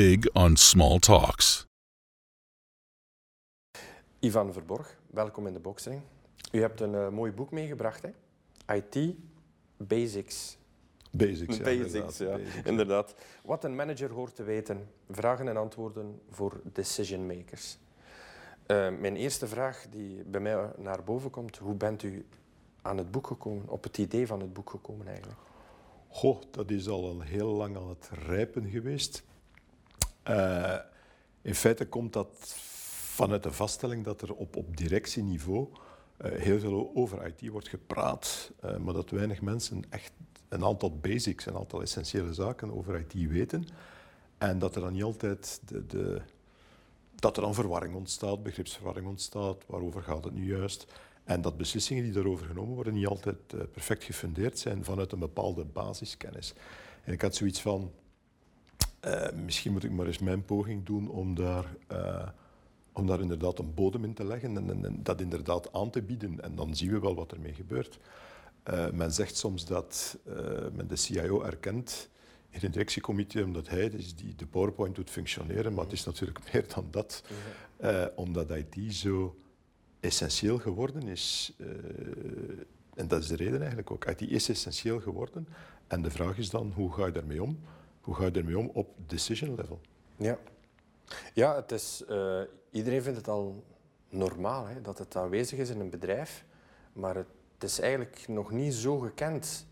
big on small talks. Ivan Verborg, welkom in de Boxring. U hebt een uh, mooi boek meegebracht, hè? IT Basics. Basics, ja. Basics, inderdaad. ja, Basics. inderdaad. Wat een manager hoort te weten. Vragen en antwoorden voor decision makers. Uh, mijn eerste vraag die bij mij naar boven komt, hoe bent u aan het boek gekomen, op het idee van het boek gekomen eigenlijk? Goh, dat is al een heel lang aan het rijpen geweest. Uh, in feite komt dat vanuit de vaststelling dat er op, op directieniveau uh, heel veel over IT wordt gepraat, uh, maar dat weinig mensen echt een aantal basics, een aantal essentiële zaken over IT weten. En dat er dan niet altijd de, de, dat er dan verwarring ontstaat, begripsverwarring ontstaat, waarover gaat het nu juist. En dat beslissingen die daarover genomen worden niet altijd perfect gefundeerd zijn vanuit een bepaalde basiskennis. En ik had zoiets van, uh, misschien moet ik maar eens mijn poging doen om daar, uh, om daar inderdaad een bodem in te leggen en, en, dat inderdaad aan te bieden. En dan zien we wel wat ermee gebeurt. men zegt soms dat men de CIO erkent in het directiecomité omdat hij dus die, de PowerPoint doet functioneren, maar het is natuurlijk meer dan dat, omdat IT zo essentieel geworden is. En dat is de reden eigenlijk ook. IT is essentieel geworden. En de vraag is dan, hoe ga je daarmee om? Hoe ga je daarmee om op decision level? Ja, ja het is, uh, iedereen vindt het al normaal hè, dat het aanwezig is in een bedrijf. Maar het is eigenlijk nog niet zo gekend.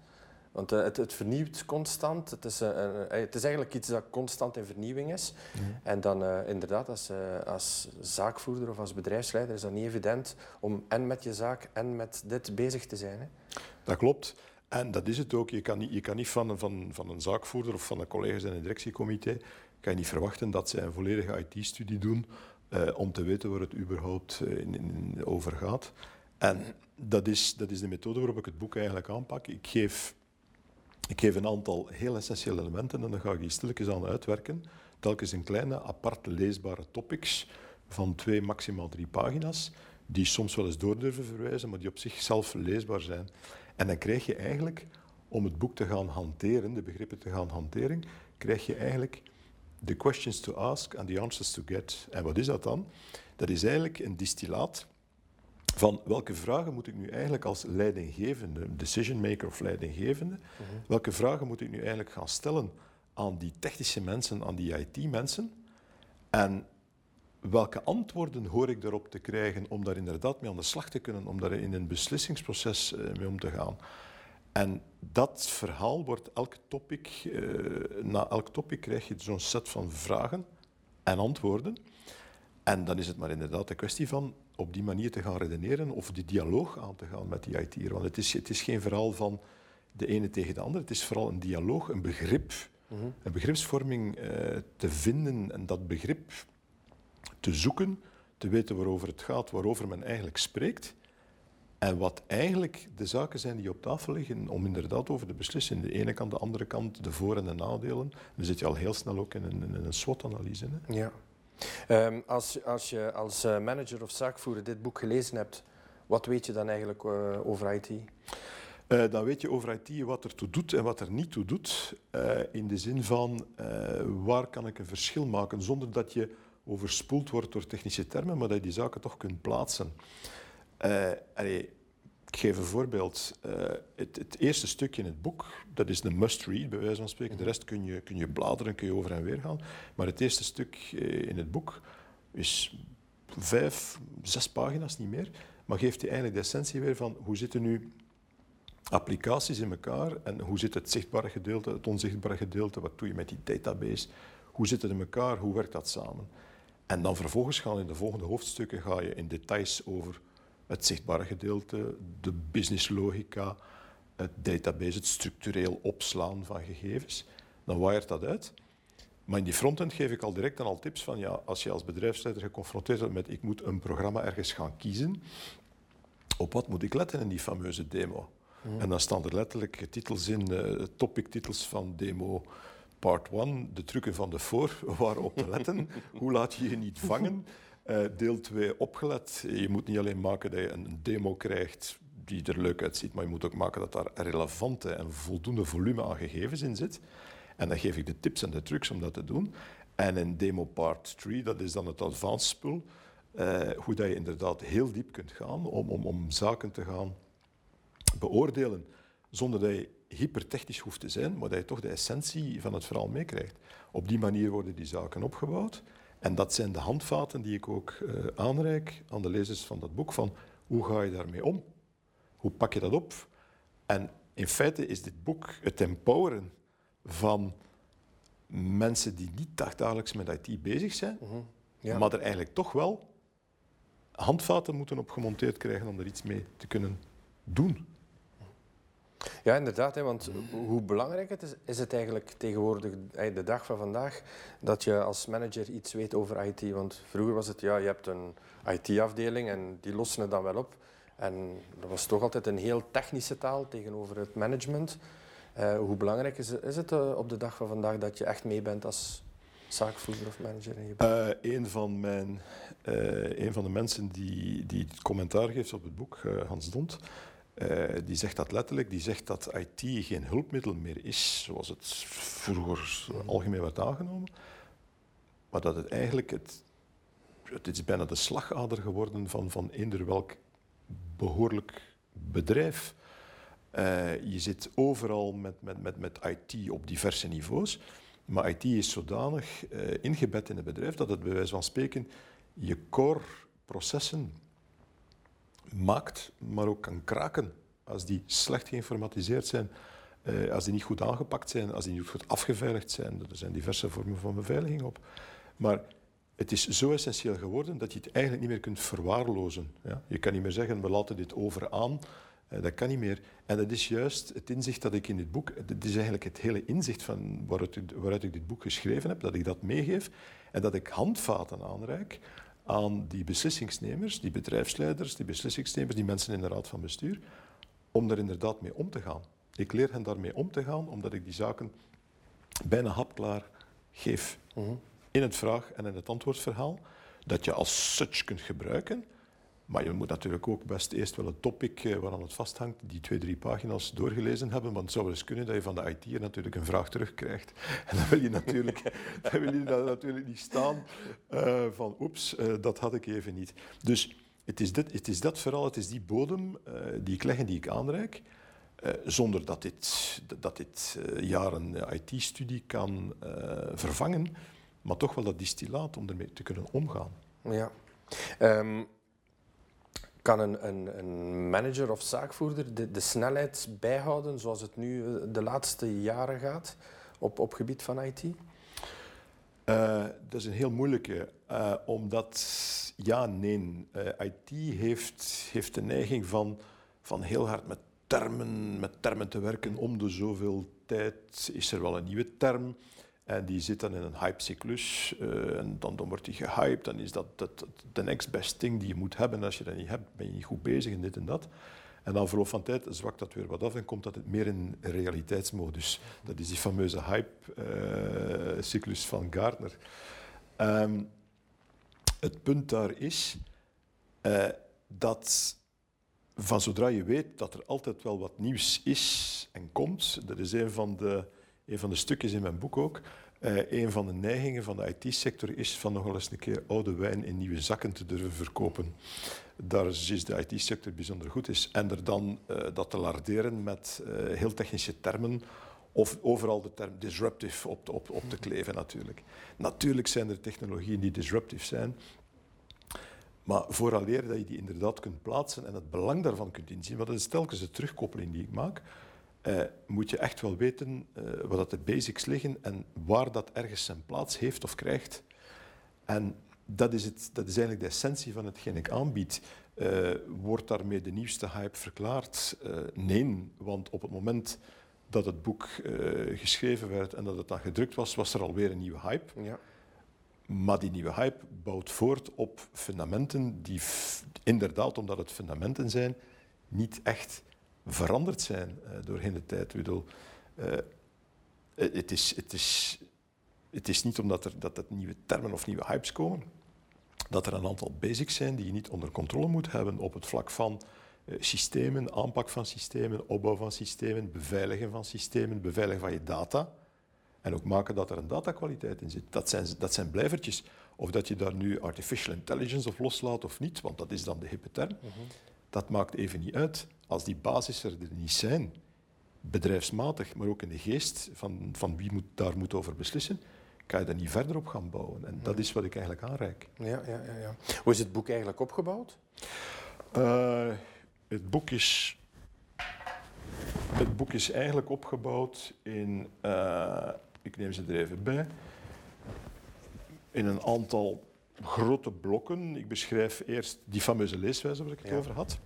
Want uh, het, het, vernieuwt constant. Het is, uh, het is, eigenlijk iets dat constant in vernieuwing is. Mm. En dan inderdaad, als, als, zaakvoerder of als bedrijfsleider is dat niet evident om en met je zaak en met dit bezig te zijn. Hè? Dat klopt. En dat is het ook. Je kan niet, je kan niet van, van, van een zaakvoerder of van de collega's in het directiecomité kan je niet verwachten dat zij een volledige IT-studie doen om te weten waar het überhaupt in, in, over gaat. En dat is, dat is de methode waarop ik het boek eigenlijk aanpak. Ik geef ik geef een aantal heel essentiële elementen en dan ga ik die stilletjes aan uitwerken. Telkens een kleine, apart leesbare topics van twee, maximaal drie pagina's, die soms wel eens door durven verwijzen, maar die op zichzelf leesbaar zijn. En dan krijg je eigenlijk, om het boek te gaan hanteren, de begrippen te gaan hanteren, krijg je eigenlijk de questions to ask and the answers to get. En wat is dat dan? Dat is eigenlijk een distillaat van welke vragen moet ik nu eigenlijk als leidinggevende, decision maker of leidinggevende, -hmm. welke vragen moet ik nu eigenlijk gaan stellen aan die technische mensen, aan die IT-mensen en welke antwoorden hoor ik daarop te krijgen om daar inderdaad mee aan de slag te kunnen, om daar in een beslissingsproces uh, mee om te gaan. En dat verhaal wordt elk topic, uh, na elk topic krijg je zo'n set van vragen en antwoorden. En dan is het maar inderdaad een kwestie van op die manier te gaan redeneren of die dialoog aan te gaan met die IT'er. Want het is, het is geen verhaal van de ene tegen de andere. Het is vooral een dialoog, een begrip, mm -hmm. een begripsvorming uh, te vinden en dat begrip te zoeken, te weten waarover het gaat, waarover men eigenlijk spreekt. En wat eigenlijk de zaken zijn die op tafel liggen om inderdaad over te beslissen. De ene kant, de andere kant, de voor- en de nadelen. Dan zit je al heel snel ook in een, in een SWOT-analyse. Ja. Um, als, als je als uh, manager of zaakvoerder dit boek gelezen hebt, wat weet je dan eigenlijk uh, over IT? Uh, dan weet je over IT wat er toe doet en wat er niet toe doet. in de zin van waar kan ik een verschil maken zonder dat je overspoeld wordt door technische termen, maar dat je die zaken toch kunt plaatsen. Allee, ik geef een voorbeeld. Het, het, eerste stukje in het boek, dat is de must-read, bij wijze van spreken. De rest kun je, kun je bladeren, kun je over en weer gaan. Maar het eerste stuk in het boek is vijf, zes pagina's, niet meer. Maar geeft je eigenlijk de essentie weer van hoe zitten nu applicaties in elkaar en hoe zit het zichtbare gedeelte, het onzichtbare gedeelte, wat doe je met die database, hoe zit het in elkaar, hoe werkt dat samen. En dan vervolgens gaan in de volgende hoofdstukken ga je in details over het zichtbare gedeelte, de businesslogica, het database, het structureel opslaan van gegevens. Dan waaiert dat uit. Maar in die frontend geef ik al direct dan al tips van, ja, als je als bedrijfsleider geconfronteerd wordt met ik moet een programma ergens gaan kiezen, op wat moet ik letten in die fameuze demo? Mm. En dan staan er letterlijk titels in, uh, topic-titels van demo part 1, de trucken van de voor, waarop te letten. Hoe laat je je niet vangen? Uh, deel 2 opgelet. Je moet niet alleen maken dat je een demo krijgt die er leuk uitziet, maar je moet ook maken dat daar relevante en voldoende volume aan gegevens in zit. En dan geef ik de tips en de trucs om dat te doen. En in demo part 3, dat is dan het advanced spul, uh, hoe dat je inderdaad heel diep kunt gaan om, om, om zaken te gaan beoordelen zonder dat je hypertechnisch hoeft te zijn, maar dat je toch de essentie van het verhaal meekrijgt. Op die manier worden die zaken opgebouwd. En dat zijn de handvaten die ik ook uh, aanreik aan de lezers van dat boek, van hoe ga je daarmee om? Hoe pak je dat op? En in feite is dit boek het empoweren van mensen die niet dagelijks met IT bezig zijn, mhm. ja. maar er eigenlijk toch wel handvaten moeten op gemonteerd krijgen om er iets mee te kunnen doen. Ja, inderdaad. Hè, want hoe belangrijk het is, het eigenlijk tegenwoordig, de dag van vandaag, dat je als manager iets weet over IT. Want vroeger was het, ja, je hebt een IT-afdeling en die lossen het dan wel op. En dat was toch altijd een heel technische taal tegenover het management. Uh, hoe belangrijk is het, is het uh, op de dag van vandaag dat je echt mee bent als zaakvoerder of manager? In je uh, een, van mijn, een van de mensen die, die commentaar geeft op het boek, Hans Dont, die zegt dat letterlijk. Die zegt dat IT geen hulpmiddel meer is, zoals het vroeger algemeen werd aangenomen. Maar dat het eigenlijk, het, het is bijna de slagader geworden van, van eender welk behoorlijk bedrijf. Uh, je zit overal met, met, met, met IT op diverse niveaus. Maar IT is zodanig uh, ingebed in het bedrijf dat het bij wijze van spreken je core processen maakt, maar ook kan kraken als die slecht geïnformatiseerd zijn, uh, als die niet goed aangepakt zijn, als die niet goed afgeveiligd zijn. Er zijn diverse vormen van beveiliging op. Maar het is zo essentieel geworden dat je het eigenlijk niet meer kunt verwaarlozen. Ja? Je kan niet meer zeggen, we laten dit over aan. Uh, dat kan niet meer. En dat is juist het inzicht dat ik in dit boek... Dat is eigenlijk het hele inzicht van waaruit, waaruit ik dit boek geschreven heb, dat ik dat meegeef en dat ik handvaten aanreik aan die beslissingsnemers, die bedrijfsleiders, die beslissingsnemers, die mensen in de raad van bestuur, om daar inderdaad mee om te gaan. Ik leer hen daarmee om te gaan, omdat ik die zaken bijna hapklaar geef. Mhm in het vraag- en in het antwoordverhaal, dat je als such kunt gebruiken. Maar je moet natuurlijk ook best eerst wel het topic eh, waaraan het vasthangt, die twee, drie pagina's doorgelezen hebben. Want het zou wel eens kunnen dat je van de IT'er natuurlijk een vraag terugkrijgt. En dan wil je natuurlijk, dan wil je dat natuurlijk niet staan uh, van oeps, uh, dat had ik even niet. Dus het is, dit, het is dat vooral, het is die bodem uh, die ik leg en die ik aanreik. zonder dat dit, dat dit jaren IT-studie kan vervangen maar toch wel dat distillaat om ermee te kunnen omgaan. Ja. Um, kan een, een, manager of zaakvoerder de, de, snelheid bijhouden zoals het nu eh, de laatste jaren gaat op, op gebied van IT? Uh, dat is een heel moeilijke, uh, omdat ja, nee. IT heeft, heeft de neiging van, van heel hard met termen, met termen te werken. Om de zoveel tijd is er wel een nieuwe term. En die zit dan in een hypecyclus. Uh, en dan, wordt die gehyped. Dan is dat, de next best thing die je moet hebben. Als je dat niet hebt, ben je niet goed bezig in dit en dat. En dan verloop van tijd zwakt dat weer wat af en komt dat het meer in realiteitsmodus. Dat is die fameuze hype-cyclus uh, van Gardner. Um, het punt daar is uh, dat van zodra je weet dat er altijd wel wat nieuws is en komt, dat is een van de een van de stukjes in mijn boek ook. Uh, een van de neigingen van de IT-sector is van nogal eens een keer oude wijn in nieuwe zakken te durven verkopen. Daar is de IT-sector bijzonder goed is. En er dan uh, dat te larderen met uh, heel technische termen of overal de term disruptive op, op, op te kleven natuurlijk. Natuurlijk zijn er technologieën die disruptief zijn, maar vooraleer dat je die inderdaad kunt plaatsen en het belang daarvan kunt inzien, want dat is telkens de terugkoppeling die ik maak, uh, moet je echt wel weten uh, wat de basics liggen en waar dat ergens zijn plaats heeft of krijgt. En dat is, het, dat is eigenlijk de essentie van hetgeen ik aanbied. Uh, wordt daarmee de nieuwste hype verklaard? nee, want op het moment dat het boek geschreven werd en dat het dan gedrukt was, was er alweer een nieuwe hype. Ja. Maar die nieuwe hype bouwt voort op fundamenten die inderdaad, omdat het fundamenten zijn, niet echt veranderd zijn uh, doorheen de tijd. Bedoel, uh, het, is, het, is, het is niet omdat er, dat nieuwe termen of nieuwe hypes komen, dat er een aantal basics zijn die je niet onder controle moet hebben op het vlak van systemen, aanpak van systemen, opbouw van systemen, beveiligen van systemen, beveiligen van je data. En ook maken dat er een datakwaliteit in zit. Dat zijn, dat zijn blijvertjes. Of dat je daar nu artificial intelligence op loslaat of niet, want dat is dan de hippe term. Dat maakt even niet uit. Als die basissen er niet zijn, bedrijfsmatig, maar ook in de geest van, van wie moet, daar moet over beslissen, kan je daar niet verder op gaan bouwen. En dat is wat ik eigenlijk aanreik. Ja, ja, ja, ja. Hoe is het boek eigenlijk opgebouwd? Uh, het boek is het boek is eigenlijk opgebouwd in, uh, ik neem ze er even bij, in een aantal grote blokken. Ik beschrijf eerst die fameuze leeswijze waar ik het over had.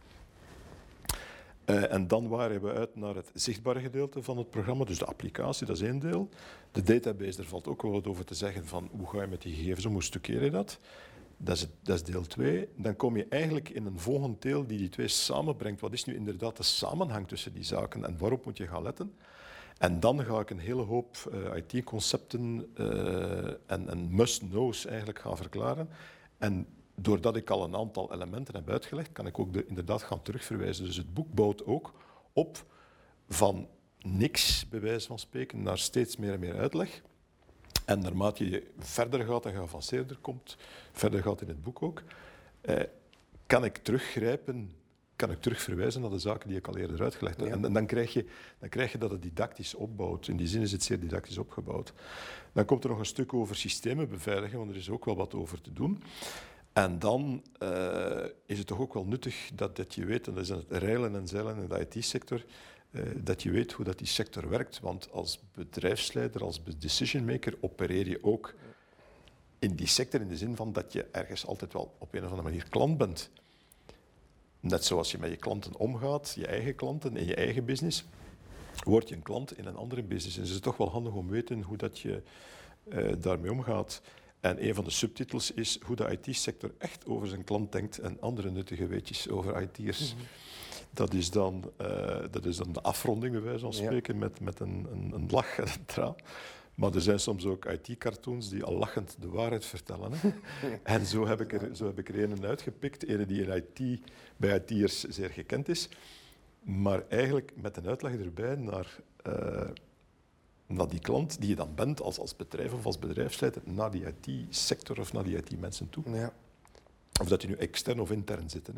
Uh, en dan waren we uit naar het zichtbare gedeelte van het programma, dus de applicatie, dat is één deel. De database, daar valt ook wel wat over te zeggen van hoe ga je met die gegevens om, hoe stukeer je dat? Dat is, dat is deel 2. Dan kom je eigenlijk in een volgend deel die die twee samenbrengt. Wat is nu inderdaad de samenhang tussen die zaken en waarop moet je gaan letten? En dan ga ik een hele hoop uh, IT-concepten uh, en, en must-knows eigenlijk gaan verklaren. En doordat ik al een aantal elementen heb uitgelegd, kan ik ook de, inderdaad gaan terugverwijzen. Dus het boek bouwt ook op van niks, bij wijze van spreken, naar steeds meer en meer uitleg. En naarmate je verder gaat en geavanceerder komt, verder gaat in het boek ook, eh, kan ik teruggrijpen, kan ik terugverwijzen naar de zaken die ik al eerder uitgelegd heb. En, en, dan, krijg je, dan krijg je dat het didactisch opbouwt. In die zin is het zeer didactisch opgebouwd. Dan komt er nog een stuk over systemen beveiligen, want er is ook wel wat over te doen. En dan uh, is het toch ook wel nuttig dat, dat je weet, en dat is het reilen en zeilen in de IT-sector, uh, dat je weet hoe dat die sector werkt. Want als bedrijfsleider, als decision maker, opereer je ook in die sector in de zin van dat je ergens altijd wel op een of andere manier klant bent. Net zoals je met je klanten omgaat, je eigen klanten in je eigen business, word je een klant in een andere business. En het is toch wel handig om te weten hoe dat je uh, daarmee omgaat. En een van de subtitels is hoe de IT-sector echt over zijn klant denkt en andere nuttige weetjes over IT'ers. Mm dat, is dan, uh, dat is dan de afronding, bij wijze van spreken, ja. met, met een, een, een, lach en een traan. Maar er zijn soms ook IT-cartoons die al lachend de waarheid vertellen. Hè? en zo heb ik er, zo heb ik er een uitgepikt, een die in IT, bij IT'ers zeer gekend is, maar eigenlijk met een uitleg erbij naar... Uh, naar die klant die je dan bent als, als bedrijf of als bedrijfsleider, naar die IT-sector of naar die IT-mensen toe. Ja. Of dat je nu extern of intern zit. Hè.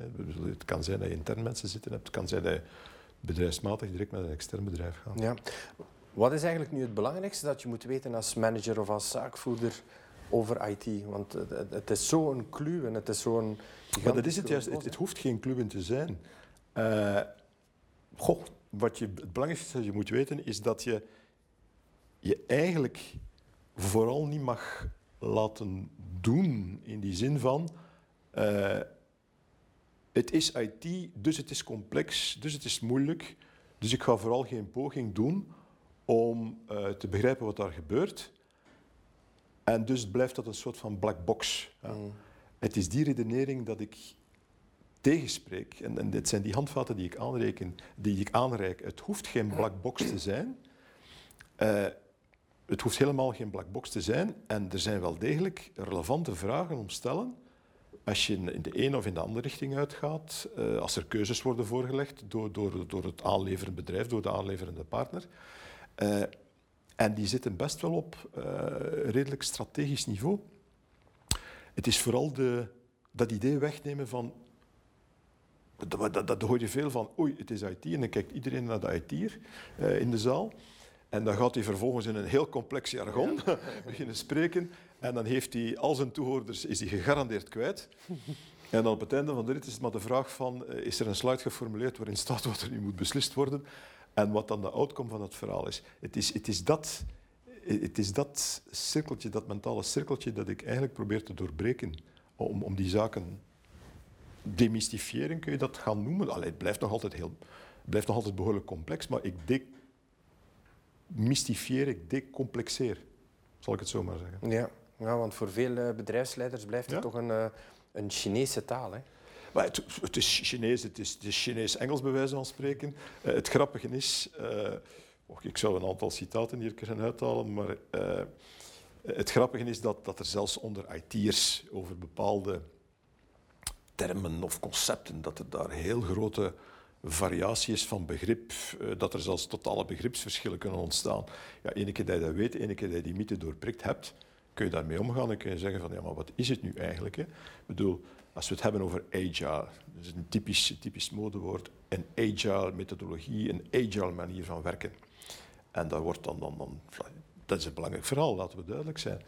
Het kan zijn dat je intern mensen zitten hebt, het kan zijn dat je bedrijfsmatig direct met een extern bedrijf gaat. Ja. Wat is eigenlijk nu het belangrijkste dat je moet weten als manager of als zaakvoerder over IT? Want het, is zo'n clue en het is zo'n... Maar dat is het juist, het, het, hoeft geen clue te zijn. Uh, goh, wat je, het belangrijkste dat je moet weten is dat je je eigenlijk vooral niet mag laten doen in die zin van uh, het is IT, dus het is complex, dus het is moeilijk, dus ik ga vooral geen poging doen om uh, te begrijpen wat daar gebeurt. En dus blijft dat een soort van black box. Ja. Mm. Het is die redenering dat ik tegenspreek. En, en dit zijn die handvaten die ik, aanreken, die ik aanreik. Het hoeft geen black box te zijn. Uh, het hoeft helemaal geen black box te zijn. En er zijn wel degelijk relevante vragen om te stellen. Als je in de een of in de andere richting uitgaat, uh, als er keuzes worden voorgelegd door, door, door het aanleverend bedrijf, door de aanleverende partner. Uh, en die zitten best wel op uh, redelijk strategisch niveau. Het is vooral de, dat idee wegnemen van dat, dat, hoor je veel van, oei, het is IT. En dan kijkt iedereen naar de uh, in de zaal. En dan gaat hij vervolgens in een heel complex jargon ja. beginnen spreken. En dan heeft hij al zijn toehoorders is hij gegarandeerd kwijt. En dan op het einde van de rit is het maar de vraag van, eh, is er een slide geformuleerd waarin staat wat er nu moet beslist worden en wat dan de outcome van het verhaal is. Het is, het is, dat, het is dat cirkeltje, dat mentale cirkeltje, dat ik eigenlijk probeer te doorbreken om, om die zaken demystifiëren, kun je dat gaan noemen. Allee, het blijft nog altijd, heel, blijft nog altijd behoorlijk complex, maar ik demystifieer, ik decomplexeer, zal ik het zo maar zeggen. Ja. Ja, want voor veel eh, bedrijfsleiders blijft het toch een, eh, een Chinese taal. Hè? Maar het, het, is Chinees, het is, is Chinees-Engels bij wijze van spreken. Uh, het grappige is, uh, oh, ik zou een aantal citaten hier kunnen uithalen, maar uh, het grappige is dat, dat er zelfs onder IT'ers over bepaalde termen of concepten, dat er daar heel grote variatie is van begrip, eh, dat er zelfs totale begripsverschillen kunnen ontstaan. Ja, ene keer dat je dat weet, ene keer dat je die mythe doorprikt hebt, kun je daarmee omgaan en kun je zeggen van ja, maar wat is het nu eigenlijk? Ik bedoel, als we het hebben over agile, dat is een typisch, typisch modewoord, een agile methodologie, een agile manier van werken. En daar wordt dan, dan, dan, dat is een belangrijk verhaal, laten we duidelijk zijn.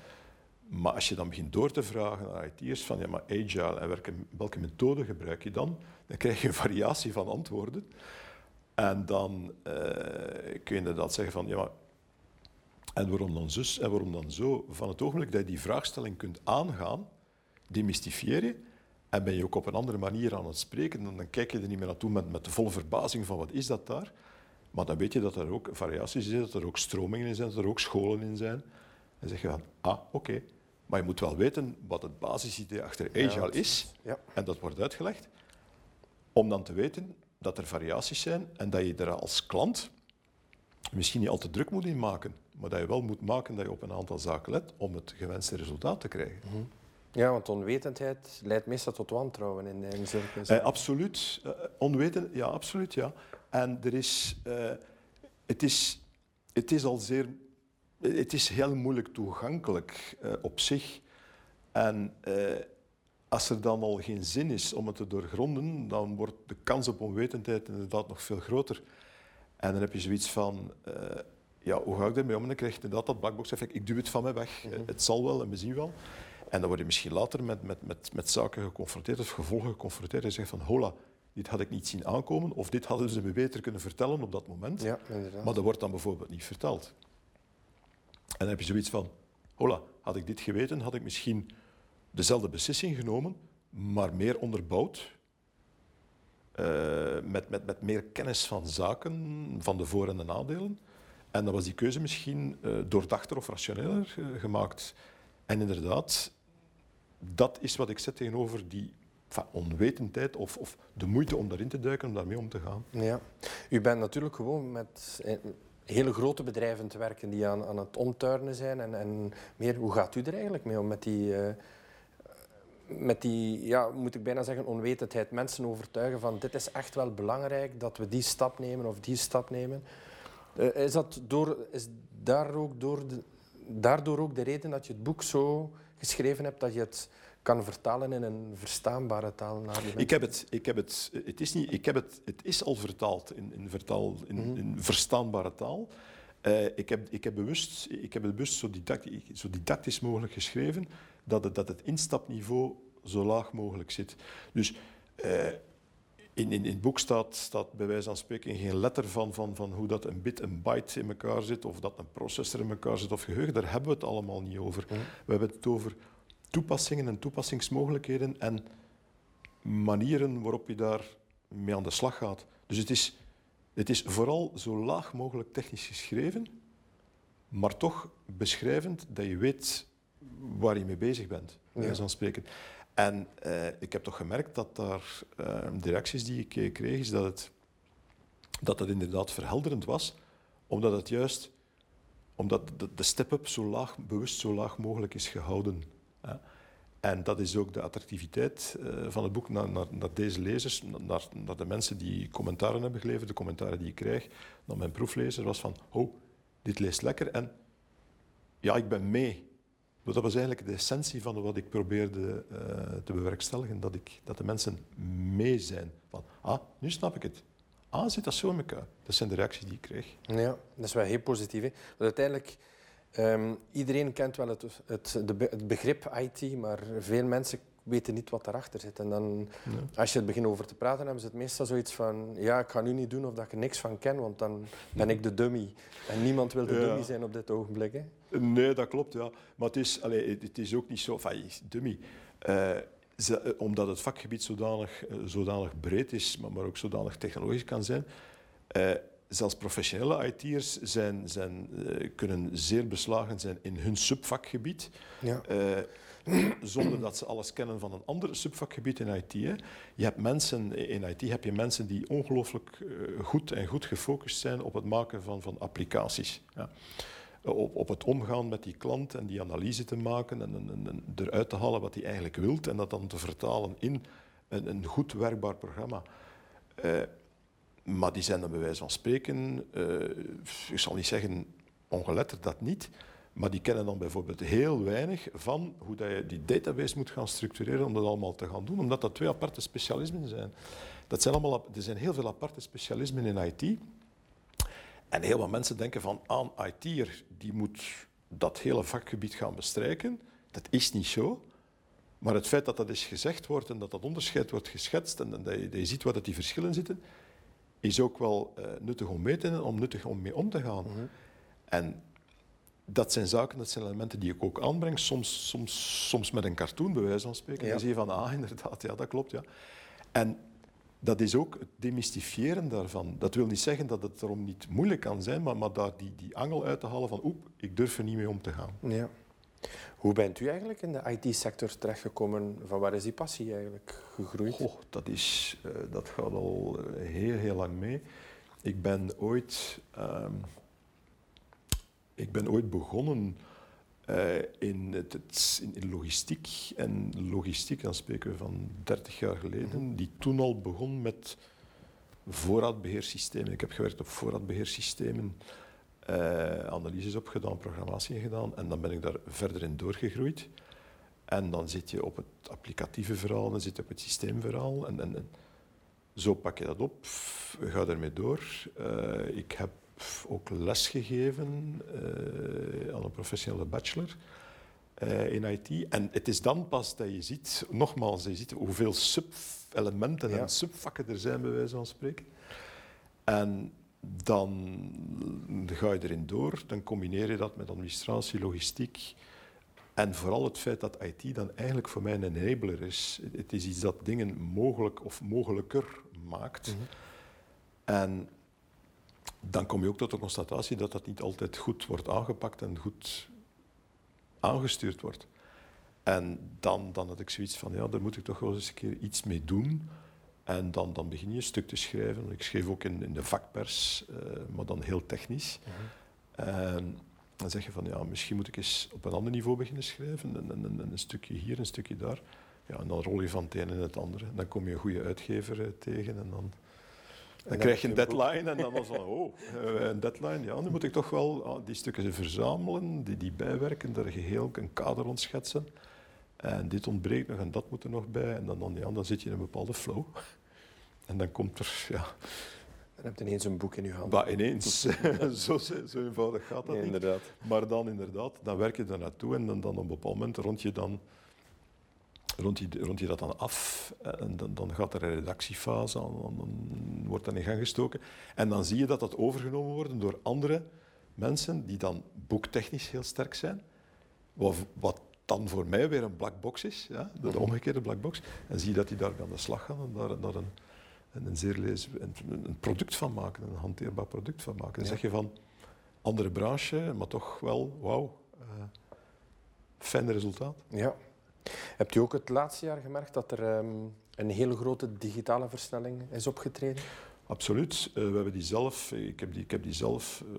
Maar als je dan begint door te vragen naar IT'ers van ja, maar agile en welke, welke methode gebruik je dan, dan krijg je een variatie van antwoorden. En dan uh, kun je inderdaad zeggen van ja, maar en waarom dan zus en waarom dan zo? Van het ogenblik dat je die vraagstelling kunt aangaan, demystifieer je en ben je ook op een andere manier aan het spreken. Dan, dan kijk je er niet meer naartoe met, met de volle verbazing van wat is dat daar. Maar dan weet je dat er ook variaties zijn, dat er ook stromingen in zijn, dat er ook scholen in zijn. En zeg je van, ah, oké. Maar je moet wel weten wat het basisidee achter Agile is. Ja. En dat wordt uitgelegd. Om dan te weten dat er variaties zijn en dat je er als klant misschien niet al te druk moet in maken. Maar dat je wel moet maken dat je op een aantal zaken let om het gewenste resultaat te krijgen. Mhm. Ja, want onwetendheid leidt meestal tot wantrouwen in, in zulke eh, Absoluut. Uh, onweten, ja, absoluut, ja. En er is, uh, het, is, het is al zeer... Het is heel moeilijk toegankelijk uh, op zich. En als er dan al geen zin is om het te doorgronden, dan wordt de kans op onwetendheid inderdaad nog veel groter. En dan heb je zoiets van ja, hoe ga ik daarmee om? dan krijg je inderdaad dat blackbox-effect. Ik duw het van mij weg. Mhm. Het zal wel en we zien wel. En dan word je misschien later met, met, met, met zaken geconfronteerd of gevolgen geconfronteerd. En je zegt van, hola, dit had ik niet zien aankomen. Of dit hadden ze me beter kunnen vertellen op dat moment. Ja, maar dat wordt dan bijvoorbeeld niet verteld. En dan heb je zoiets van, hola, had ik dit geweten, had ik misschien dezelfde beslissing genomen, maar meer onderbouwd. Uh, met, met, met meer kennis van zaken, van de voor- en de nadelen. En dan was die keuze misschien uh, doordachter of rationeler uh, gemaakt. En inderdaad, dat is wat ik zet tegenover die onwetendheid of, of, de moeite om daarin te duiken, om daarmee om te gaan. Ja. U bent natuurlijk gewoon met eh, hele grote bedrijven te werken die aan, aan het omtuinen zijn. En, en meer, hoe gaat u er eigenlijk mee om met die, uh, met die ja, moet ik bijna zeggen, onwetendheid? Mensen overtuigen van dit is echt wel belangrijk dat we die stap nemen of die stap nemen. Uh, is, dat door, is daar ook door de, daardoor ook de reden dat je het boek zo geschreven hebt dat je het kan vertalen in een verstaanbare taal naar Ik heb het, ik heb het, het is niet, ik heb het, het is al vertaald in, in, vertaal, in, mhm. in verstaanbare taal. Uh, ik, heb, ik, heb bewust, ik heb het bewust zo didactisch, zo didactisch mogelijk geschreven dat het, dat het instapniveau zo laag mogelijk zit. Dus uh, in, in, in het boek staat, staat bij wijze van spreken geen letter van, van, van hoe dat een bit, een byte in elkaar zit, of dat een processor in elkaar zit, of geheugen. Daar hebben we het allemaal niet over. We hebben het over toepassingen en toepassingsmogelijkheden en manieren waarop je daar mee aan de slag gaat. Dus het is, het is vooral zo laag mogelijk technisch geschreven, maar toch beschrijvend dat je weet waar je mee bezig bent, van spreken. En uh, ik heb toch gemerkt dat daar uh, de reacties die ik eh, kreeg, is dat het, dat het inderdaad verhelderend was, omdat het juist omdat de, de step-up zo laag, bewust zo laag mogelijk is gehouden. En dat is ook de attractiviteit uh, van het boek naar, naar, naar deze lezers, naar, naar, de mensen die commentaren hebben geleverd, de commentaren die ik krijg, naar mijn proeflezer, was van, oh, dit leest lekker en ja, ik ben mee. Dat was eigenlijk de essentie van wat ik probeerde uh, te bewerkstelligen, dat, ik, dat de mensen mee zijn. Van, ah, nu snap ik het. Ah, zit dat zo in elkaar? Dat zijn de reacties die ik kreeg. Ja, dat is wel heel positief. Want uiteindelijk, um, iedereen kent wel het, het, de, het begrip IT, maar veel mensen weten niet wat erachter zit. En dan, als je het begint over te praten, hebben ze het meestal zoiets van... Ja, ik ga nu niet doen of dat ik er niks van ken, want dan ben ik de dummy. En niemand wil de dummy zijn op dit ogenblik. Hè? Nee, dat klopt, ja. Maar het is, allez, het is ook niet zo... Enfin, dummy... Uh, ze, omdat het vakgebied zodanig, eh, zodanig breed is, maar, maar ook zodanig technologisch kan zijn... zelfs professionele IT'ers zijn, zijn, uh, kunnen zeer beslagen zijn in hun subvakgebied. Ja. Uh, zonder dat ze alles kennen van een ander subvakgebied in IT. Hè. Je hebt mensen, in IT heb je mensen die ongelooflijk uh, goed en goed gefocust zijn op het maken van, van applicaties. Ja. Op, op, het omgaan met die klant en die analyse te maken en, en, en eruit te halen wat hij eigenlijk wilt en dat dan te vertalen in een, een goed werkbaar programma. Maar die zijn dan bij wijze van spreken, uh, ik zal niet zeggen ongeletterd, dat niet, maar die kennen dan bijvoorbeeld heel weinig van hoe dat je die database moet gaan structureren om dat allemaal te gaan doen, omdat dat twee aparte specialismen zijn. Dat zijn allemaal, er zijn heel veel aparte specialismen in IT. En heel wat mensen denken van aan IT'er, die moet dat hele vakgebied gaan bestrijken. Dat is niet zo. Maar het feit dat dat eens gezegd wordt en dat dat onderscheid wordt geschetst en dat je, dat je ziet waar dat die verschillen zitten, is ook wel uh, nuttig om mee te nemen, om nuttig om mee om te gaan. Mhm. En dat zijn zaken, dat zijn elementen die ik ook aanbreng, soms, soms, soms met een cartoon, bij wijze van spreken. Ja. Dan zie je van, ah, inderdaad, ja, dat klopt. Ja. En dat is ook het demystifiëren daarvan. Dat wil niet zeggen dat het erom niet moeilijk kan zijn, maar, maar daar die, die angel uit te halen van, oep, ik durf er niet mee om te gaan. Ja. Hoe bent u eigenlijk in de IT-sector terechtgekomen? Van waar is die passie eigenlijk gegroeid? Oh, dat, is, uh, dat gaat al eh, heel, heel lang mee. Ik ben ooit, uh, ik ben ooit begonnen uh, in, het, in, logistiek. En logistiek, dan spreken we van 30 jaar geleden, mhm. die toen al begon met voorraadbeheersystemen. Ik heb gewerkt op voorraadbeheersystemen uh, analyses opgedaan, programmatie gedaan en dan ben ik daar verder in doorgegroeid. En dan zit je op het applicatieve verhaal, dan zit je op het systeemverhaal en, en, en zo pak je dat op, ga ermee door. Uh, ik heb ook lesgegeven uh, aan een professionele bachelor uh, in IT. En het is dan pas dat je ziet, nogmaals, je ziet hoeveel sub-elementen ja. en subvakken er zijn, bij wijze van spreken. En dan ga je erin door, dan combineer je dat met administratie, logistiek. En vooral het feit dat IT dan eigenlijk voor mij een enabler is. Het is iets dat dingen mogelijk of mogelijker maakt. Mhm. En dan kom je ook tot de constatatie dat dat niet altijd goed wordt aangepakt en goed aangestuurd wordt. En dan, dan had ik zoiets van, ja, daar moet ik toch wel eens een keer iets mee doen. En dan, dan begin je een stuk te schrijven. Ik schreef ook in, in de vakpers, uh, maar dan heel technisch. En dan zeg je van, ja, misschien moet ik eens op een ander niveau beginnen schrijven. En, en, een stukje hier, een stukje daar. Ja, en dan rol je van het een in het andere. Dan kom je een goede uitgever uh, tegen en dan... Dan krijg je een deadline en dan was van, oh, een deadline, ja, nu moet ik toch wel uh, die stukken verzamelen, die, die bijwerken, daar geheel een kader rond schetsen. En dit ontbreekt nog en dat moet er nog bij. En dan, dan, ja, dan zit je in een bepaalde flow. En dan komt er, ja... Dan heb je ineens een boek in je hand. Maar ineens, zo, zo, eenvoudig gaat dat nee, inderdaad. Maar dan inderdaad, dan werk je er naartoe en dan, dan op een bepaald moment rond je, dan, rond je, rond je dat dan af. En dan, dan gaat er een redactiefase aan, dan wordt dat in gang gestoken. En dan zie je dat dat overgenomen wordt door andere mensen die dan boektechnisch heel sterk zijn. Wat, wat dan voor mij weer een black box is, ja, de mhm. omgekeerde black box. En zie je dat die daar aan de slag gaan en daar, daar een, een, zeer lees, een, een, product van maken, een hanteerbaar product van maken. Dan zeg je van, andere branche, maar toch wel, wauw, uh, fijn resultaat. Ja. Hebt u ook het laatste jaar gemerkt dat er um, een hele grote digitale versnelling is opgetreden? Absoluut. Uh, we hebben die zelf, ik heb die, ik heb die zelf uh,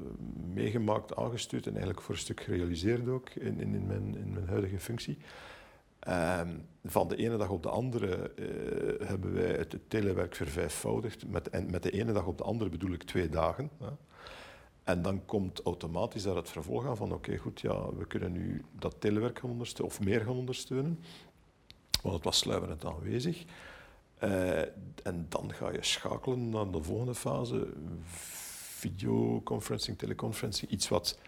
meegemaakt, aangestuurd en eigenlijk voor een stuk gerealiseerd ook in, in, in, mijn, in mijn huidige functie. Uh, van de ene dag op de andere uh, hebben wij het, telewerk vervijfvoudigd. Met, en met de ene dag op de andere bedoel ik twee dagen. En dan komt automatisch daar het vervolg aan van oké, goed, ja, we kunnen nu dat telewerk gaan ondersteunen of meer gaan ondersteunen. Want het was sluimerend aanwezig. Uh, en dan ga je schakelen naar de volgende fase. Videoconferencing, teleconferencing. Iets wat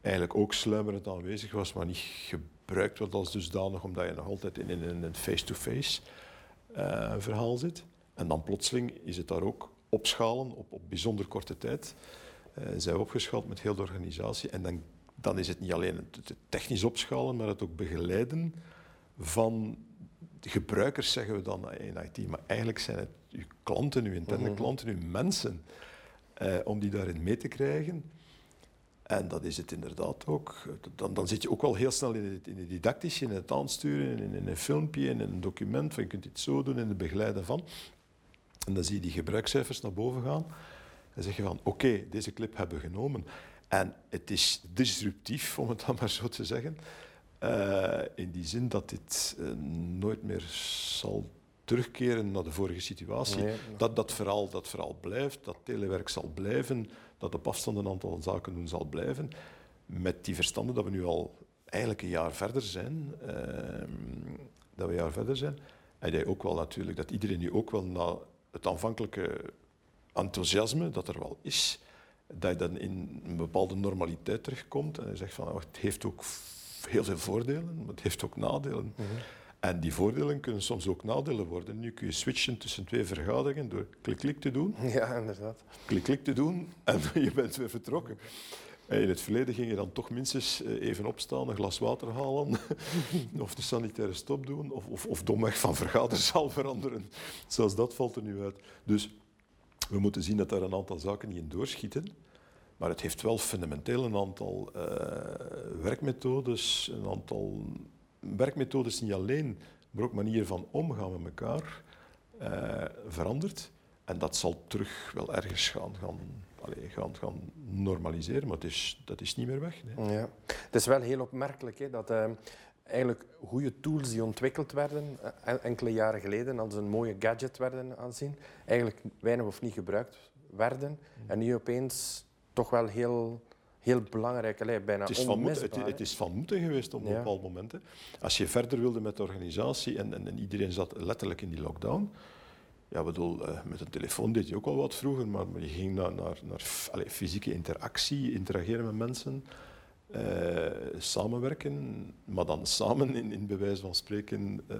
eigenlijk ook sluimerend aanwezig was, maar niet gebruikt wordt als dusdanig, omdat je nog altijd in, in een face-to-face uh, verhaal zit. En dan plotseling is het daar ook opschalen op, op bijzonder korte tijd. Uh, zijn we opgeschaald met heel de organisatie. En dan, dan is het niet alleen het technisch opschalen, maar het ook begeleiden van gebruikers zeggen we dan in IT, maar eigenlijk zijn het uw klanten, uw interne mhm. klanten, uw mensen, eh, om die daarin mee te krijgen. En dat is het inderdaad ook. Dan, dan zit je ook wel heel snel in het, in het didactische, in het aansturen, in, in, een filmpje, in een document, van je kunt dit zo doen, in het begeleiden van. En dan zie je die gebruikscijfers naar boven gaan. En zeg je van, oké, deze clip hebben we genomen. En het is disruptief, om het dan maar zo te zeggen. Uh, in die zin dat dit uh, nooit meer zal terugkeren naar de vorige situatie. Nee. Dat dat verhaal, dat verhaal blijft, dat telewerk zal blijven, dat op afstand een aantal zaken doen zal blijven. Met die verstanden dat we nu al eigenlijk een jaar verder zijn, ehm, dat we een jaar verder zijn, en dat, ook wel natuurlijk, dat iedereen nu ook wel na het aanvankelijke enthousiasme dat er wel is, dat je dan in een bepaalde normaliteit terugkomt en je zegt van, oh, het heeft ook heel veel voordelen, maar het heeft ook nadelen. En die voordelen kunnen soms ook nadelen worden. Nu kun je switchen tussen twee vergaderingen door klik-klik te doen, Ja, inderdaad. klik-klik te doen en je bent weer vertrokken. En in het verleden ging je dan toch minstens eh, even opstaan, een glas water halen, of de sanitaire stop doen, of, of, of domweg van vergaderzaal veranderen. Zelfs dat valt er nu uit. Dus we moeten zien dat daar een aantal zaken niet in doorschieten. Maar het heeft wel fundamenteel een aantal eh, werkmethodes, een aantal werkmethodes niet alleen, maar ook manieren van omgaan met elkaar eh, veranderd. En dat zal terug wel ergens gaan, gaan, allee, gaan, gaan normaliseren, maar het is, dat is niet meer weg. Nee. Ja. Het is wel heel opmerkelijk hè, dat eh, eigenlijk goede tools die ontwikkeld werden eh, enkele jaren geleden als een mooie gadget werden aanzien, eigenlijk weinig of niet gebruikt werden. En nu opeens toch wel heel, heel belangrijk, allee, bijna Het is, van moeten, het, het is van moeten geweest op een Ja. bepaald moment. hè. Als je verder wilde met de organisatie en, en, en iedereen zat letterlijk in die lockdown. Ja, bedoel, eh, met een telefoon deed je ook al wat vroeger, maar, je ging naar, naar, fysieke interactie, interageren met mensen, eh, samenwerken, maar dan samen in, in bij wijze van spreken eh,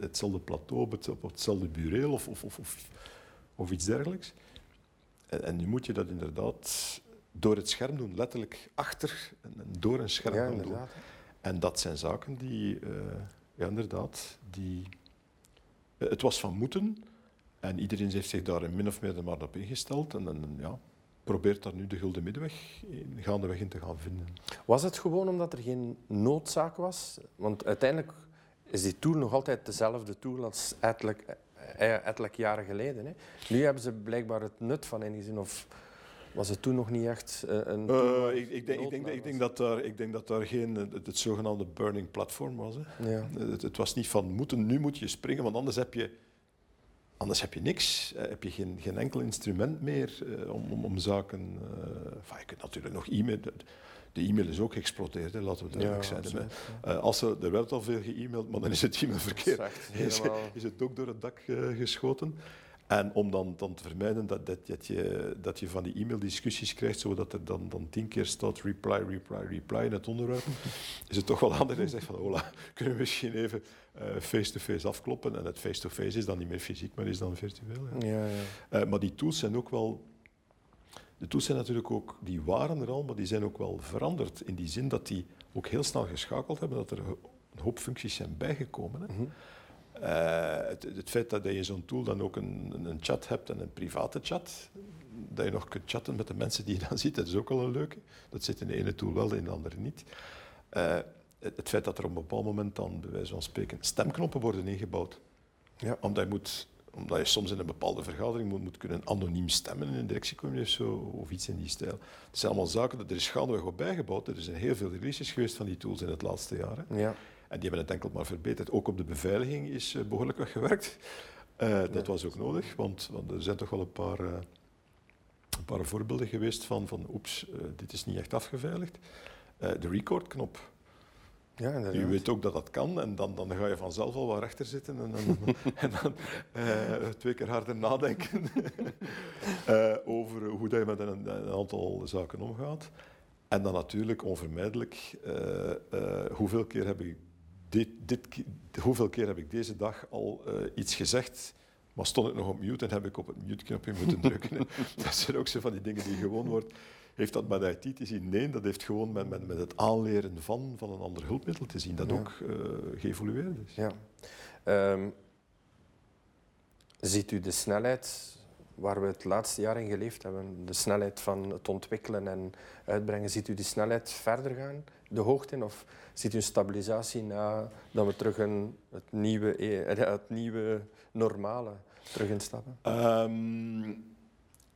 hetzelfde plateau, op, het, op hetzelfde bureel of, of, of, of, of iets dergelijks. En, en nu moet je dat inderdaad door het scherm doen, letterlijk achter en, door een scherm Ja, doen. inderdaad. En dat zijn zaken die, eh, ja inderdaad, die... eh, het was van moeten en iedereen heeft zich daar min of meer er maar op ingesteld en, en ja, probeert daar nu de gulden middenweg in, gaandeweg in te gaan vinden. Was het gewoon omdat er geen noodzaak was? Want uiteindelijk is die tool nog altijd dezelfde tool als ettelijk, eh, ettelijk jaren geleden. Hè. Nu hebben ze blijkbaar het nut van ingezien. Of was het toen nog niet echt eh, een Eh, ik, ik, denk, ik, denk, ik, aan denk dat daar, ik denk dat daar geen, het, het zogenaamde burning platform was. Hè. Ja. Het, het was niet van moeten, nu moet je springen, want anders heb je, anders heb je niks. Eh, heb je geen, geen enkel instrument meer eh, om, om, om zaken. eh, enfin, je kunt natuurlijk nog e-mail. De, e-mail is ook geëxplodeerd, hè, laten we duidelijk zijn. absoluut, Eh, als er, er werd al veel ge-mailed, maar dan is het e-mailverkeer Dat is is, het ook door het dak geschoten. En om dan, dan te vermijden dat, dat, dat, je, dat je van die e-maildiscussies krijgt, zodat er dan, dan tien keer staat reply, reply, reply in het onderwerp, is het toch wel handig dat je zegt van, hola, kunnen we misschien even eh, face-to-face afkloppen? En het face-to-face is dan niet meer fysiek, maar is dan virtueel. Ja. Ja, ja. Eh, maar die tools zijn ook wel... De tools zijn natuurlijk ook... Die waren er al, maar die zijn ook wel veranderd. In die zin dat die ook heel snel geschakeld hebben, dat er een hoop functies zijn bijgekomen. Hè. Mhm. Het, het feit dat je zo'n tool dan ook een, een- chat hebt en een private chat, dat je nog kunt chatten met de mensen die je dan ziet, dat is ook wel een leuke. Dat zit in de ene tool wel, in de andere niet. Eh, het, het feit dat er op een bepaald moment dan, bij wijze van spreken, stemknoppen worden ingebouwd. Ja. Omdat, je moet, omdat je soms in een bepaalde vergadering moet, moet kunnen anoniem stemmen in een directiecommissie of zo, of iets in die stijl. Het zijn allemaal zaken, dat er is gaandeweg op bijgebouwd. Er zijn heel veel releases geweest van die tools in het laatste jaar. hè. Ja. En die hebben het enkel maar verbeterd. Ook op de beveiliging is eh, behoorlijk wat gewerkt. Eh, dat was ook nodig, want, want er zijn toch wel een paar, eh, een paar voorbeelden geweest van, van oeps, dit is niet echt afgeveiligd. De recordknop. ja, Je weet ook dat dat kan en dan, dan ga je vanzelf al wat rechter zitten en dan, en dan twee keer harder nadenken over hoe dat je met een, een aantal zaken omgaat. En dan natuurlijk onvermijdelijk, hoeveel, keer heb ik dit, dit, hoeveel keer heb ik deze dag al eh, iets gezegd, maar stond ik nog op mute en heb ik op het mute-knopje moeten drukken. hè. dat zijn ook zo van die dingen die gewoon wordt. Heeft dat met IT te zien? Nee, dat heeft gewoon met, met, met het aanleren van, van een ander hulpmiddel te zien, dat Ja. ook eh, geëvolueerd is. Ja. Ehm, ziet u de snelheid waar we het laatste jaar in geleefd hebben, de snelheid van het ontwikkelen en uitbrengen, ziet u die snelheid verder gaan, de hoogte in? Of ziet u een stabilisatie na dat we terug een, het, nieuwe, e- het nieuwe normale terug instappen? Ehm,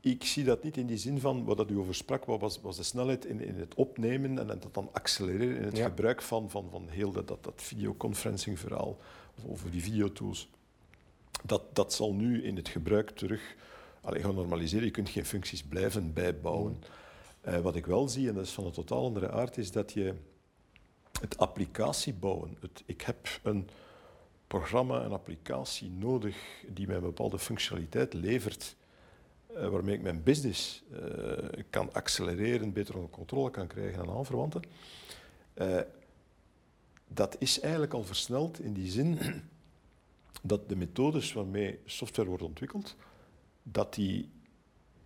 ik zie dat niet in die zin van wat dat u over sprak, wat was, was de snelheid in, in het opnemen en dat dan accelereren in het Ja. gebruik van, van, van heel dat, dat, dat videoconferencing verhaal of over die videotools. Dat, dat zal nu in het gebruik terug allee, gaan normaliseren. Je kunt geen functies blijven bijbouwen. Eh, wat ik wel zie, en dat is van een totaal andere aard, is dat je het applicatie bouwen. Het, ik heb een programma, een applicatie nodig die mij een bepaalde functionaliteit levert, uh, waarmee ik mijn business uh, kan accelereren, beter onder controle kan krijgen en aanverwanten. Dat is eigenlijk al versneld in die zin dat de methodes waarmee software wordt ontwikkeld, dat, die,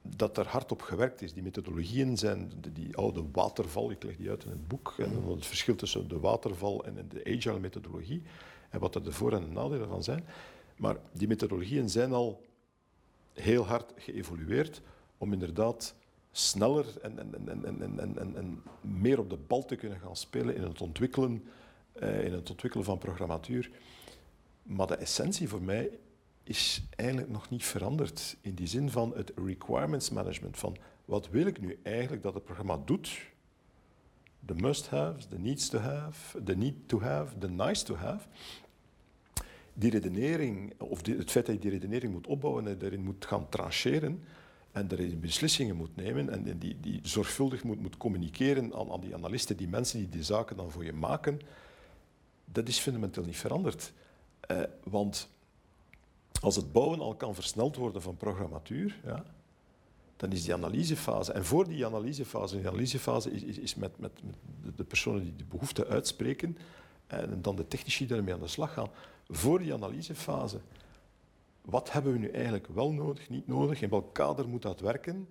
dat er hard op gewerkt is. Die methodologieën zijn die oude waterval, ik leg die uit in het boek, en het verschil tussen de waterval en de agile methodologie, en wat er de voor- en de nadelen van zijn. Maar die methodologieën zijn al heel hard geëvolueerd om inderdaad sneller en, en, en, en meer op de bal te kunnen gaan spelen in het ontwikkelen, eh, in het ontwikkelen van programmatuur. Maar de essentie voor mij is eigenlijk nog niet veranderd in die zin van het requirements management. Van wat wil ik nu eigenlijk dat het programma doet? De must-haves, de needs to have, de need to have, de nice to have. Die redenering, of het feit dat je die redenering moet opbouwen en daarin moet gaan trancheren en daarin beslissingen moet nemen en die, die zorgvuldig moet, moet communiceren aan, aan die analisten, die mensen die die zaken dan voor je maken, dat is fundamenteel niet veranderd. Uh, want als het bouwen al kan versneld worden van programmatuur, ja, dan is die analysefase. En voor die analysefase, die analysefase is, is, met, met, de personen die de behoefte uitspreken en dan de technici daarmee aan de slag gaan. Voor die analysefase, wat hebben we nu eigenlijk wel nodig, niet nodig, in welk kader moet dat werken,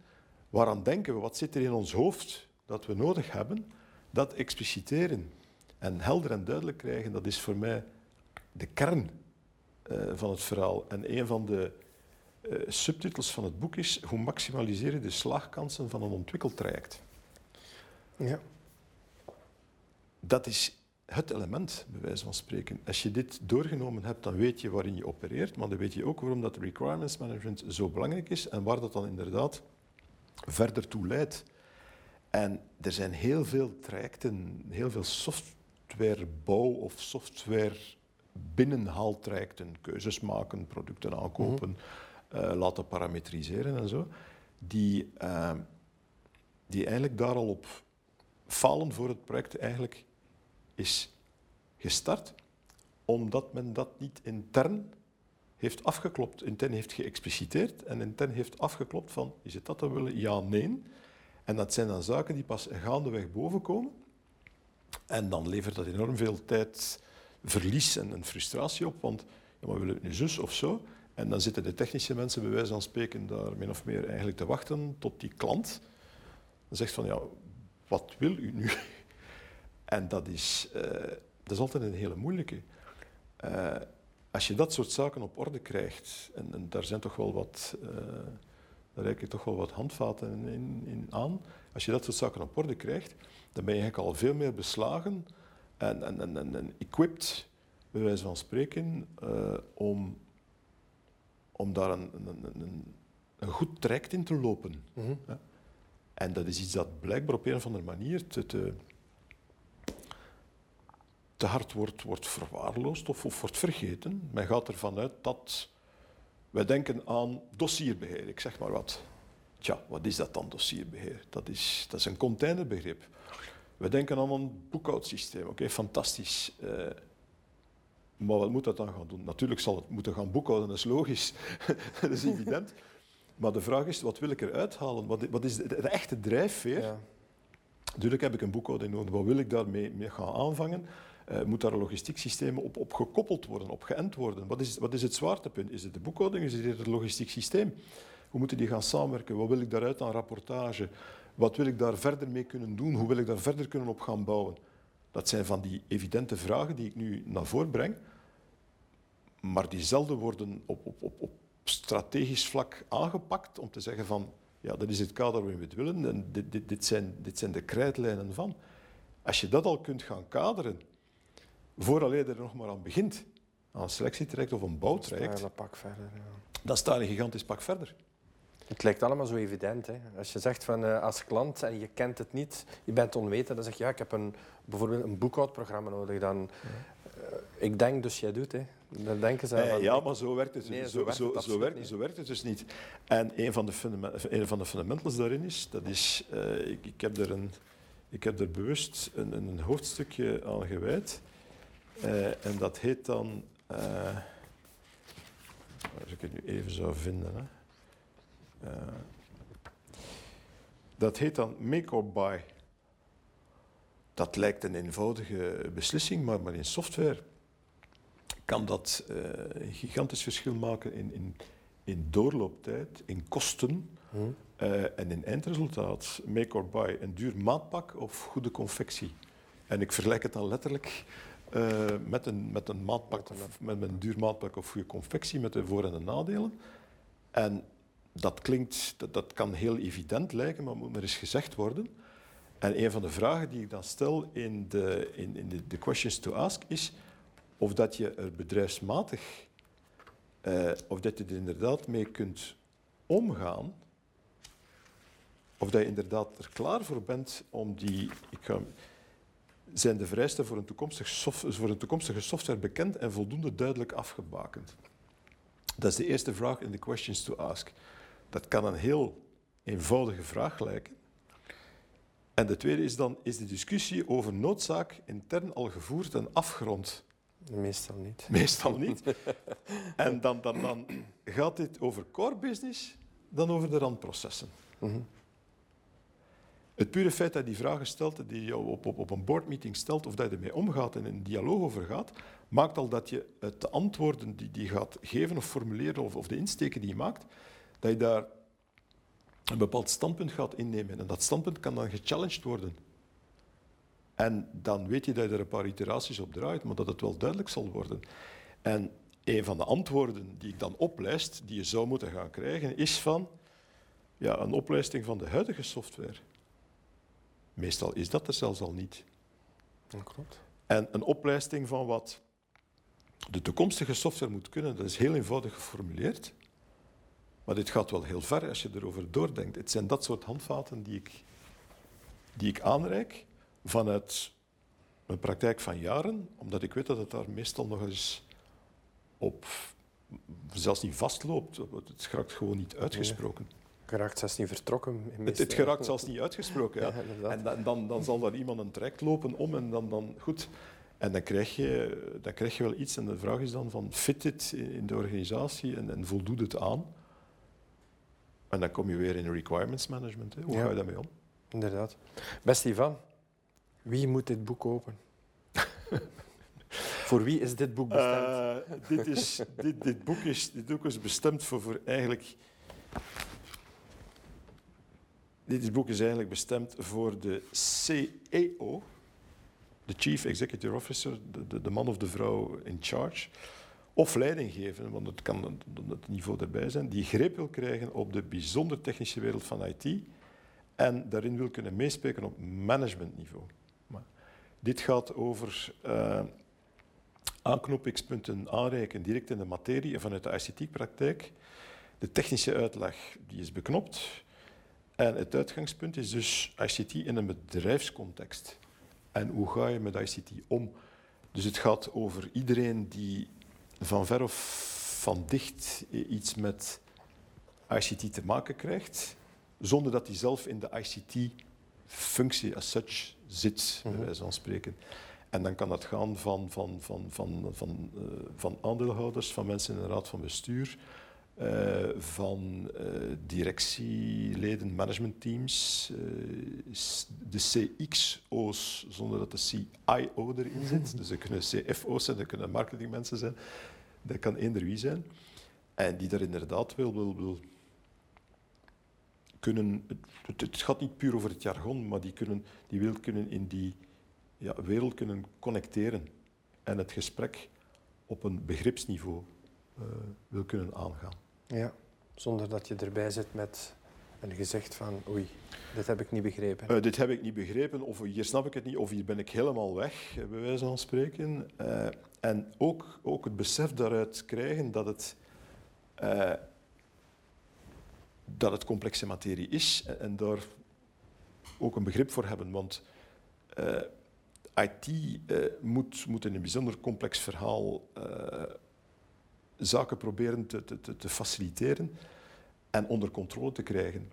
waaraan denken we, wat zit er in ons hoofd dat we nodig hebben, dat expliciteren en helder en duidelijk krijgen, dat is voor mij de kern van het verhaal. En een van de uh, subtitels van het boek is hoe maximaliseren de slagkansen van een ontwikkeltraject. Ja. Dat is het element, bij wijze van spreken. Als je dit doorgenomen hebt, dan weet je waarin je opereert, maar dan weet je ook waarom dat requirements management zo belangrijk is en waar dat dan inderdaad verder toe leidt. En er zijn heel veel trajecten, heel veel softwarebouw of software binnenhaaltrajecten, keuzes maken, producten aankopen, mm -hmm. uh, laten parametriseren en zo, die, uh, die eigenlijk daar al op falen voor het project eigenlijk is gestart, omdat men dat niet intern heeft afgeklopt, intern heeft geëxpliciteerd en intern heeft afgeklopt van, is het dat dat we willen? Ja, nee. En dat zijn dan zaken die pas gaandeweg bovenkomen. En dan levert dat enorm veel tijd, verlies en, en frustratie op, want we willen het nu zus of zo. En dan zitten de technische mensen bij wijze van spreken daar min of meer eigenlijk te wachten tot die klant zegt van ja, wat wil u nu? En dat is, uh, dat is altijd een hele moeilijke. Uh, als je dat soort zaken op orde krijgt, en, en daar zijn toch wel wat, uh, daar reik je toch wel wat handvaten in, in, aan. Als je dat soort zaken op orde krijgt, dan ben je eigenlijk al veel meer beslagen en, en, en, en, en equipped, bij wijze van spreken, om, om daar een, een, een, een goed traject in te lopen. Mm -hmm. ja. En dat is iets dat blijkbaar op een of andere manier te, te te hard wordt, wordt verwaarloosd of, of wordt vergeten. Men gaat ervan uit dat wij denken aan dossierbeheer, ik zeg maar wat. Tja, wat is dat dan, dossierbeheer? Dat is, dat is een containerbegrip. We denken aan een boekhoudsysteem, oké, okay, fantastisch. Uh, maar wat moet dat dan gaan doen? Natuurlijk zal het moeten gaan boekhouden, dat is logisch, dat is evident. Maar de vraag is, wat wil ik eruit halen? Wat, wat is de, de, echte drijfveer? Ja. Natuurlijk heb ik een boekhouding nodig, wat wil ik daarmee mee gaan aanvangen? Uh, moet daar logistiek systeem op, op gekoppeld worden, op geënt worden? Wat is, wat is het zwaartepunt? Is het de boekhouding? Is het het logistiek systeem? Hoe moeten die gaan samenwerken? Wat wil ik daaruit aan rapportage? Wat wil ik daar verder mee kunnen doen? Hoe wil ik daar verder kunnen op gaan bouwen? Dat zijn van die evidente vragen die ik nu naar voren breng, maar die zelden worden op, op, op, op strategisch vlak aangepakt om te zeggen van ja, dat is het kader waarin we het willen en dit, dit, dit, zijn, dit zijn de krijtlijnen van. Als je dat al kunt gaan kaderen, vooraleer er nog maar aan begint, aan een selectietraject of een bouwtraject, dan sta je een gigantisch pak verder. Het lijkt allemaal zo evident. Hè? Als je zegt van, uh, als klant en je kent het niet, je bent onwetend, dan zeg je ja, ik heb een, bijvoorbeeld een boekhoudprogramma nodig. Dan, Ik denk dus jij doet, hè. Dan denken ze Eh, van, ja, maar zo werkt het, Nee, zo, zo werkt het zo, absoluut werkt, niet. zo werkt het dus niet. En een van de, fundament, een van de fundamentals daarin is, dat is eh, ik, ik, heb er een, ik heb er bewust een, een hoofdstukje aan gewijd. Eh, en dat heet dan, eh, als ik het nu even zou vinden, hè. Eh, dat heet dan make or buy. Dat lijkt een eenvoudige beslissing, maar, maar in software kan dat eh, een gigantisch verschil maken in, in, in doorlooptijd, in kosten Hm? eh, en in eindresultaat. Make or buy, een duur maatpak of goede confectie. En ik vergelijk het dan letterlijk met, een, met, een maatpak, met een duur maatpak of goede confectie, met de voor- en de nadelen. En dat klinkt, dat, dat kan heel evident lijken, maar moet maar eens gezegd worden. En een van de vragen die ik dan stel in de, in, in de, de questions to ask is of dat je er bedrijfsmatig, eh, of dat je er inderdaad mee kunt omgaan, of dat je inderdaad er klaar voor bent om die, ik ga, zijn de vereisten voor een, toekomstig voor een toekomstige software bekend en voldoende duidelijk afgebakend? Dat is de eerste vraag in de questions to ask. Dat kan een heel eenvoudige vraag lijken. En de tweede is dan, is de discussie over noodzaak intern al gevoerd en afgerond? Meestal niet. Meestal niet. En dan, dan, dan gaat dit over core business, dan over de randprocessen. Mhm. Het pure feit dat je die vragen stelt, die je op, op, op een boardmeeting stelt, of dat je ermee omgaat en in een dialoog over gaat, maakt al dat je het de antwoorden die die gaat geven of formuleren, of, of de insteken die je maakt, dat je daar een bepaald standpunt gaat innemen. En dat standpunt kan dan gechallenged worden. En dan weet je dat je er een paar iteraties op draait, maar dat het wel duidelijk zal worden. En een van de antwoorden die ik dan oplijst, die je zou moeten gaan krijgen, is van ja, een oplijsting van de huidige software. Meestal is dat er zelfs al niet. Dat klopt. En een oplijsting van wat de toekomstige software moet kunnen, dat is heel eenvoudig geformuleerd. Maar dit gaat wel heel ver als je erover doordenkt. Het zijn dat soort handvaten die ik, die ik aanreik vanuit mijn praktijk van jaren, omdat ik weet dat het daar meestal nog eens op, zelfs niet vastloopt. Het geraakt gewoon niet uitgesproken. Geraakt zelfs niet vertrokken. Het, het geraakt zelfs niet uitgesproken. Ja. En dan, dan, dan zal daar iemand een traject lopen om en dan, dan goed. En dan krijg, je, dan krijg je wel iets. En de vraag is dan van, fit dit in de organisatie en, en voldoet het aan? En dan kom je weer in requirements management. Hè. Hoe Ja. ga je daarmee om? Inderdaad. Beste Ivan, wie moet dit boek kopen? Voor wie is dit boek bestemd? Eh, dit, is, dit, dit, boek is, dit boek is bestemd voor, voor eigenlijk... Dit boek is eigenlijk bestemd voor de CEO, de Chief Executive Officer, de, de, de man of de vrouw in charge, of leidinggever, want het kan het- niveau erbij zijn, die greep wil krijgen op de bijzonder technische wereld van IT en daarin wil kunnen meespreken op managementniveau. Maar dit gaat over eh, aanknopingspunten aanreiken direct in de materie en vanuit de ICT-praktijk. De technische uitleg die is beknopt. En het uitgangspunt is dus ICT in een bedrijfscontext. En hoe ga je met ICT om? Dus het gaat over iedereen die van ver of van dicht iets met ICT te maken krijgt, zonder dat hij zelf in de ICT-functie as such zit, bij Mhm. wijze van spreken. En dan kan dat gaan van, van, van, van, van, eh, van aandeelhouders, van mensen in de raad van bestuur, eh, van eh, directieleden, managementteams, s- de CXO's, zonder dat de CIO erin zit. Dus er kunnen CFO's zijn, er kunnen marketingmensen zijn, dat kan eender wie zijn. En die daar inderdaad wil, wil, wil kunnen... Het, het gaat niet puur over het jargon, maar die, kunnen, die wil kunnen in die ja, wereld kunnen connecteren en het gesprek op een begripsniveau wil kunnen aangaan. Ja, zonder dat je erbij zit met een gezicht van oei, dit heb ik niet begrepen. Eh, dit heb ik niet begrepen, of hier snap ik het niet, of hier ben ik helemaal weg, eh, bij wijze van spreken. Eh, en ook, ook het besef daaruit krijgen dat het, dat het complexe materie is en, en daar ook een begrip voor hebben. Want IT moet, moet in een bijzonder complex verhaal zaken proberen te, te, te faciliteren en onder controle te krijgen.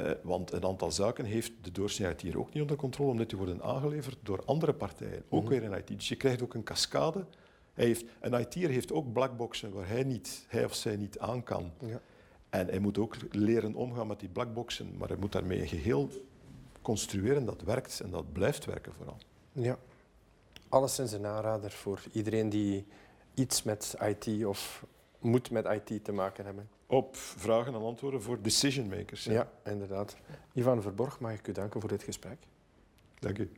Uh, want een aantal zaken heeft de doorsnee hier ook niet onder controle, omdat die worden aangeleverd door andere partijen, ook mm weer in IT. Dus je krijgt ook een cascade. Hij heeft, een IT'er heeft ook blackboxen waar hij, niet, hij of zij niet aan kan. Ja. En hij moet ook leren omgaan met die blackboxen, maar hij moet daarmee een geheel construeren dat werkt en dat blijft werken vooral. Ja, alles in zijn aanrader voor iedereen die iets met IT of moet met IT te maken hebben. Op vragen en antwoorden voor decision makers. Ja, ja inderdaad. Ivan Verborg, mag ik u danken voor dit gesprek. Dank u.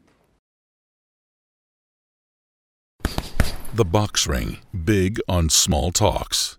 The Box Ring. Big on small talks.